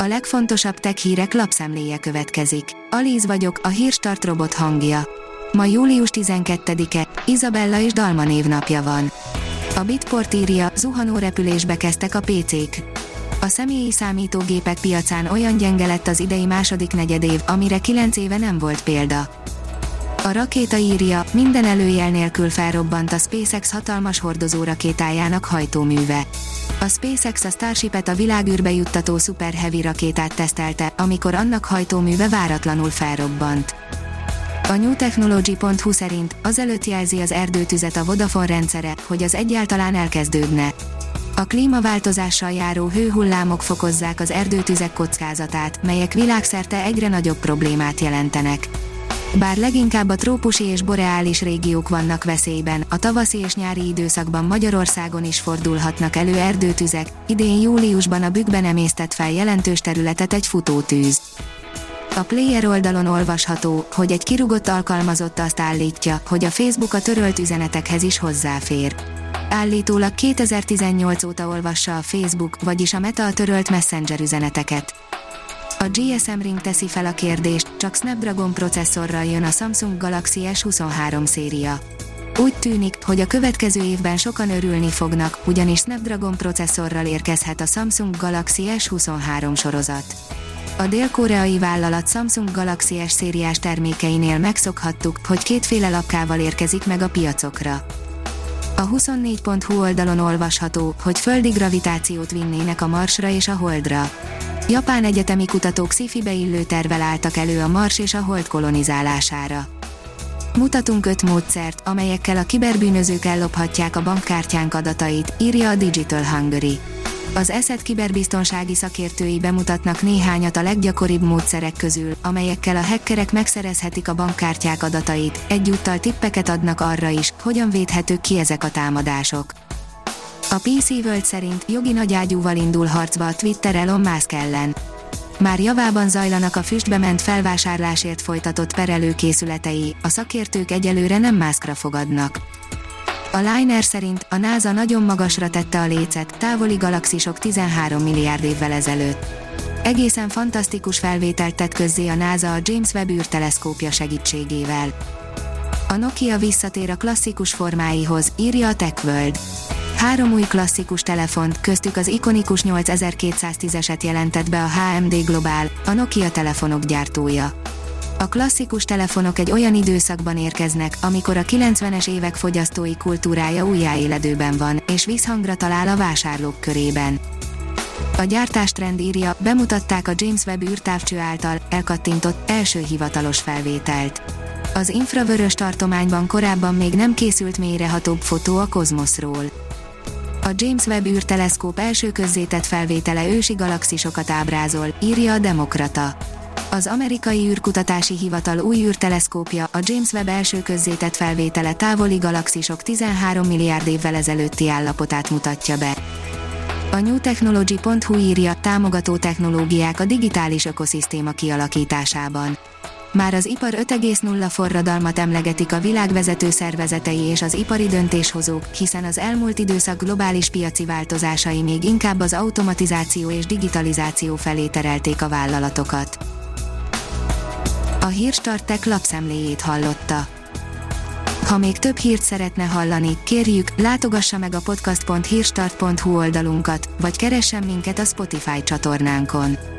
A legfontosabb tech hírek lapszemléje következik. Alíz vagyok, a hírstart robot hangja. Ma július 12-e, Izabella és Dalma névnapja van. A Bitport írja, zuhanó repülésbe kezdtek a PC-k. A személyi számítógépek piacán olyan gyenge lett az idei második negyedév, amire 9 éve nem volt példa. A rakéta írja, minden előjel nélkül felrobbant a SpaceX hatalmas hordozó rakétájának hajtóműve. A SpaceX a Starship-et a világűrbe juttató Super Heavy rakétát tesztelte, amikor annak hajtóműve váratlanul felrobbant. A newtechnology.hu szerint azelőtt jelzi az erdőtüzet a Vodafone rendszere, hogy az egyáltalán elkezdődne. A klímaváltozással járó hőhullámok fokozzák az erdőtüzek kockázatát, melyek világszerte egyre nagyobb problémát jelentenek. Bár leginkább a trópusi és boreális régiók vannak veszélyben, a tavaszi és nyári időszakban Magyarországon is fordulhatnak elő erdőtüzek, idén júliusban a bükkben emésztett fel jelentős területet egy futótűz. A Player oldalon olvasható, hogy egy kirugott alkalmazott azt állítja, hogy a Facebook a törölt üzenetekhez is hozzáfér. Állítólag 2018 óta olvassa a Facebook, vagyis a Meta a törölt Messenger üzeneteket. A GSM Ring teszi fel a kérdést, csak Snapdragon processzorral jön a Samsung Galaxy S23 széria. Úgy tűnik, hogy a következő évben sokan örülni fognak, ugyanis Snapdragon processzorral érkezhet a Samsung Galaxy S23 sorozat. A dél-koreai vállalat Samsung Galaxy S szériás termékeinél megszokhattuk, hogy kétféle lapkával érkezik meg a piacokra. A 24.hu oldalon olvasható, hogy földi gravitációt vinnének a Marsra és a Holdra. Japán egyetemi kutatók sci beillő tervel álltak elő a Mars és a Hold kolonizálására. Mutatunk öt módszert, amelyekkel a kiberbűnözők ellophatják a bankkártyánk adatait, írja a Digital Hungary. Az ESET kiberbiztonsági szakértői bemutatnak néhányat a leggyakoribb módszerek közül, amelyekkel a hackerek megszerezhetik a bankkártyák adatait, egyúttal tippeket adnak arra is, hogyan védhetők ki ezek a támadások. A PC World szerint jogi nagyágyúval indul harcba a Twitter Elon Musk ellen. Már javában zajlanak a füstbe ment felvásárlásért folytatott perelőkészületei, a szakértők egyelőre nem Muskra fogadnak. A Liner szerint a NASA nagyon magasra tette a lécet, távoli galaxisok 13 milliárd évvel ezelőtt. Egészen fantasztikus felvételt tett közzé a NASA a James Webb űrteleszkópja segítségével. A Nokia visszatér a klasszikus formáihoz, írja a TechWorld. Három új klasszikus telefont, köztük az ikonikus 8210-eset jelentett be a HMD Global, a Nokia telefonok gyártója. A klasszikus telefonok egy olyan időszakban érkeznek, amikor a 90-es évek fogyasztói kultúrája újjáéledőben van, és visszhangra talál a vásárlók körében. A gyártástrend írja, bemutatták a James Webb űrtávcső által elkattintott első hivatalos felvételt. Az infravörös tartományban korábban még nem készült mélyrehatóbb fotó a kozmoszról. A James Webb űrteleszkóp első közzétett felvétele ősi galaxisokat ábrázol, írja a Demokrata. Az amerikai űrkutatási hivatal új űrteleszkópja, a James Webb első közzétett felvétele távoli galaxisok 13 milliárd évvel ezelőtti állapotát mutatja be. A newtechnology.hu írja, támogató technológiák a digitális ökoszisztéma kialakításában. Már az ipar 5,0 forradalmat emlegetik a világvezető szervezetei és az ipari döntéshozók, hiszen az elmúlt időszak globális piaci változásai még inkább az automatizáció és digitalizáció felé terelték a vállalatokat. A Hírstartek lapszemléjét hallotta. Ha még több hírt szeretne hallani, kérjük, látogassa meg a podcast.hírstart.hu oldalunkat, vagy keressen minket a Spotify csatornánkon.